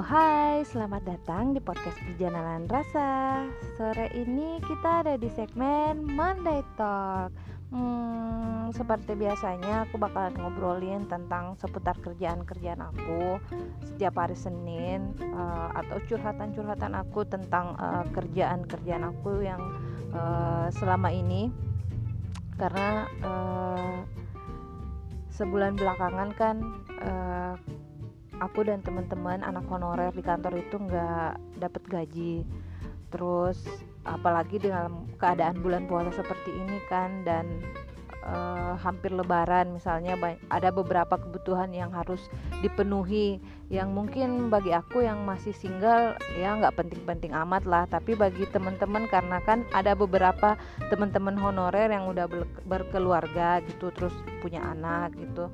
Hai, selamat datang di podcast Perjalanan Rasa. Sore ini kita ada di segmen Monday Talk. Hmm, Seperti biasanya aku bakalan ngobrolin tentang seputar kerjaan-kerjaan aku Setiap hari Senin uh, Atau curhatan-curhatan aku tentang uh, kerjaan-kerjaan aku yang uh, selama ini. Karena uh, sebulan belakangan kan uh, aku dan teman-teman anak honorer di kantor itu nggak dapat gaji. Terus apalagi dalam keadaan bulan puasa seperti ini kan dan uh, hampir lebaran misalnya ada beberapa kebutuhan yang harus dipenuhi yang mungkin bagi aku yang masih single ya nggak penting-penting amat lah. Tapi bagi teman-teman karena kan ada beberapa teman-teman honorer yang udah berkeluarga gitu terus punya anak gitu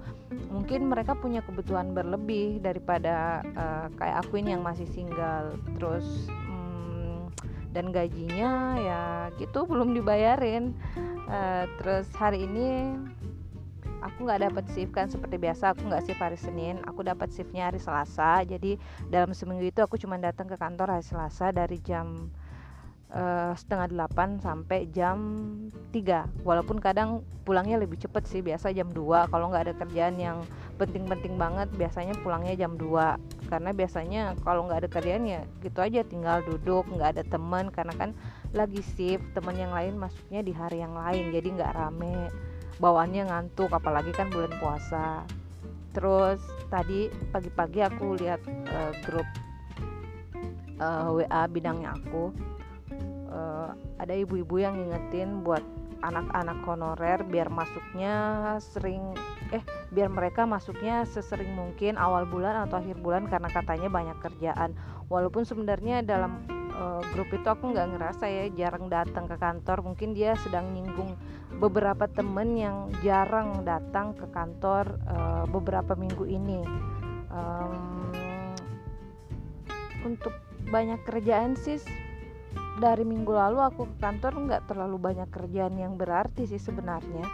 mungkin mereka punya kebutuhan berlebih daripada uh, kayak aku ini yang masih single. Terus dan gajinya ya gitu belum dibayarin uh, terus hari ini aku nggak dapat shift kan seperti biasa aku nggak shift hari Senin aku dapat shiftnya hari Selasa. Jadi dalam seminggu itu aku cuma datang ke kantor hari Selasa dari jam uh, setengah delapan sampai jam 3 walaupun kadang pulangnya lebih cepet sih biasa jam 2 kalau nggak ada kerjaan yang penting-penting banget biasanya pulangnya jam 2 karena biasanya kalau nggak ada kerjaan ya gitu aja tinggal duduk nggak ada teman. Karena kan lagi shift teman yang lain masuknya di hari yang lain jadi nggak rame. Bawaannya ngantuk apalagi kan bulan puasa. Terus tadi pagi-pagi aku lihat uh, grup uh, eh, WA bidangnya aku. Uh, ada ibu-ibu yang ngingetin buat anak-anak honorer biar masuknya sering eh biar mereka masuknya sesering mungkin awal bulan atau akhir bulan karena katanya banyak kerjaan. Walaupun sebenarnya dalam uh, grup itu aku nggak ngerasa ya jarang datang ke kantor. Mungkin dia sedang nyinggung beberapa temen yang jarang datang ke kantor uh, beberapa minggu ini. Um, untuk banyak kerjaan sih dari minggu lalu aku ke kantor nggak terlalu banyak kerjaan yang berarti sih sebenarnya.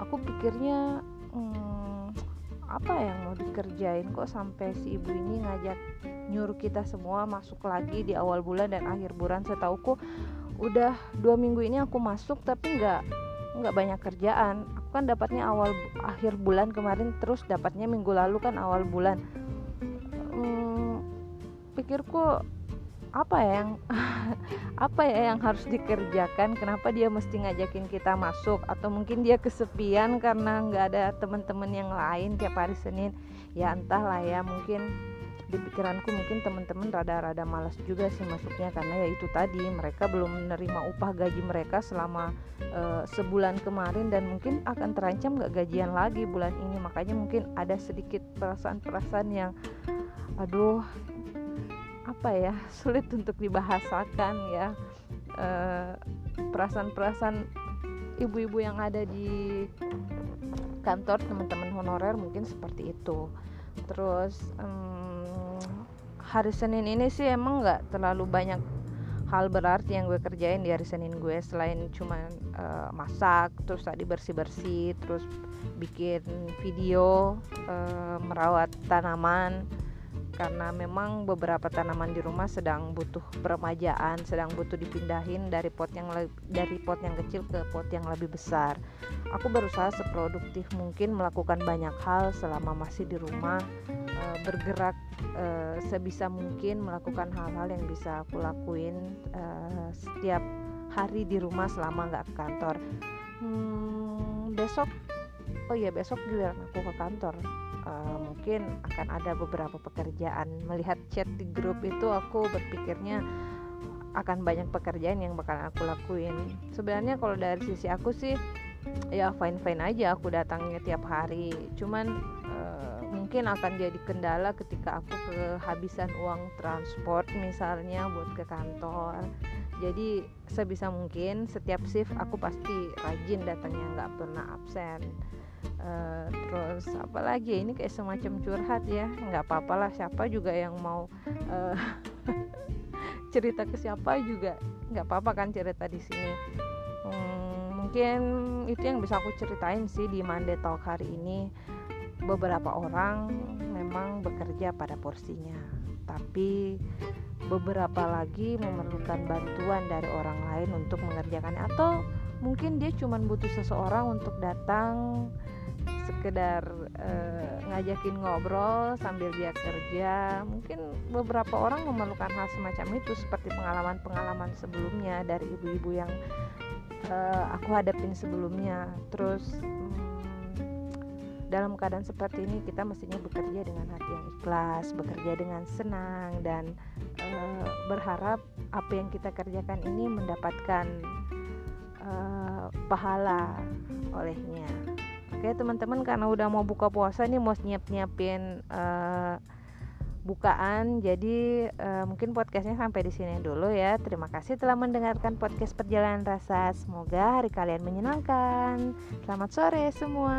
Aku pikirnya hmm, apa yang mau dikerjain? Kok sampai si ibu ini ngajak nyuruh kita semua masuk lagi di awal bulan dan akhir bulan? Setauku udah dua minggu ini aku masuk tapi nggak nggak banyak kerjaan. Aku kan dapatnya awal akhir bulan kemarin terus dapatnya minggu lalu kan awal bulan. Hmm, pikirku apa ya yang apa ya yang harus dikerjakan? Kenapa dia mesti ngajakin kita masuk? Atau mungkin dia kesepian karena nggak ada teman-teman yang lain tiap hari Senin? Ya entahlah ya mungkin di pikiranku mungkin teman-teman rada-rada malas juga sih masuknya karena ya itu tadi mereka belum menerima upah gaji mereka selama uh, sebulan kemarin dan mungkin akan terancam nggak gajian lagi bulan ini. Makanya mungkin ada sedikit perasaan-perasaan yang aduh apa ya sulit untuk dibahasakan ya. Eh, perasaan-perasaan ibu-ibu yang ada di kantor teman-teman honorer mungkin seperti itu. Terus um, hari Senin ini sih emang nggak terlalu banyak hal berarti yang gue kerjain di hari Senin gue selain cuma uh, masak terus tadi bersih bersih terus bikin video uh, merawat tanaman karena memang beberapa tanaman di rumah sedang butuh peremajaan, sedang butuh dipindahin dari pot yang dari pot yang kecil ke pot yang lebih besar. Aku berusaha seproduktif mungkin melakukan banyak hal selama masih di rumah, e, bergerak e, sebisa mungkin melakukan hal-hal yang bisa aku lakuin e, setiap hari di rumah selama nggak ke kantor. Hmm, besok, oh iya besok giliran aku ke kantor uh, mungkin akan ada beberapa pekerjaan. Melihat chat di grup itu aku berpikirnya akan banyak pekerjaan yang bakal aku lakuin. Sebenarnya kalau dari sisi aku sih ya fine fine aja aku datangnya tiap hari. Cuman uh, mungkin akan jadi kendala ketika aku kehabisan uang transport misalnya buat ke kantor jadi sebisa mungkin setiap shift aku pasti rajin datangnya nggak pernah absen. Uh, terus apalagi ini kayak semacam curhat ya. Nggak apa-apa lah siapa juga yang mau uh, cerita ke siapa juga nggak apa-apa kan cerita di sini. Hmm, mungkin itu yang bisa aku ceritain sih di Monday Talk hari ini. Beberapa orang memang bekerja pada porsinya tapi beberapa lagi memerlukan bantuan dari orang lain untuk mengerjakannya atau mungkin dia cuma butuh seseorang untuk datang sekedar uh, ngajakin ngobrol sambil dia kerja. Mungkin beberapa orang memerlukan hal semacam itu seperti pengalaman-pengalaman sebelumnya dari ibu-ibu yang uh, aku hadapin sebelumnya. Terus dalam keadaan seperti ini kita mestinya bekerja dengan hati yang ikhlas, bekerja dengan senang dan e, berharap apa yang kita kerjakan ini mendapatkan e, pahala olehnya. Oke teman-teman karena udah mau buka puasa nih mau nyiap-nyiapin e, bukaan. Jadi uh, mungkin podcastnya sampai di sini dulu ya. Terima kasih telah mendengarkan podcast perjalanan rasa. Semoga hari kalian menyenangkan. Selamat sore semua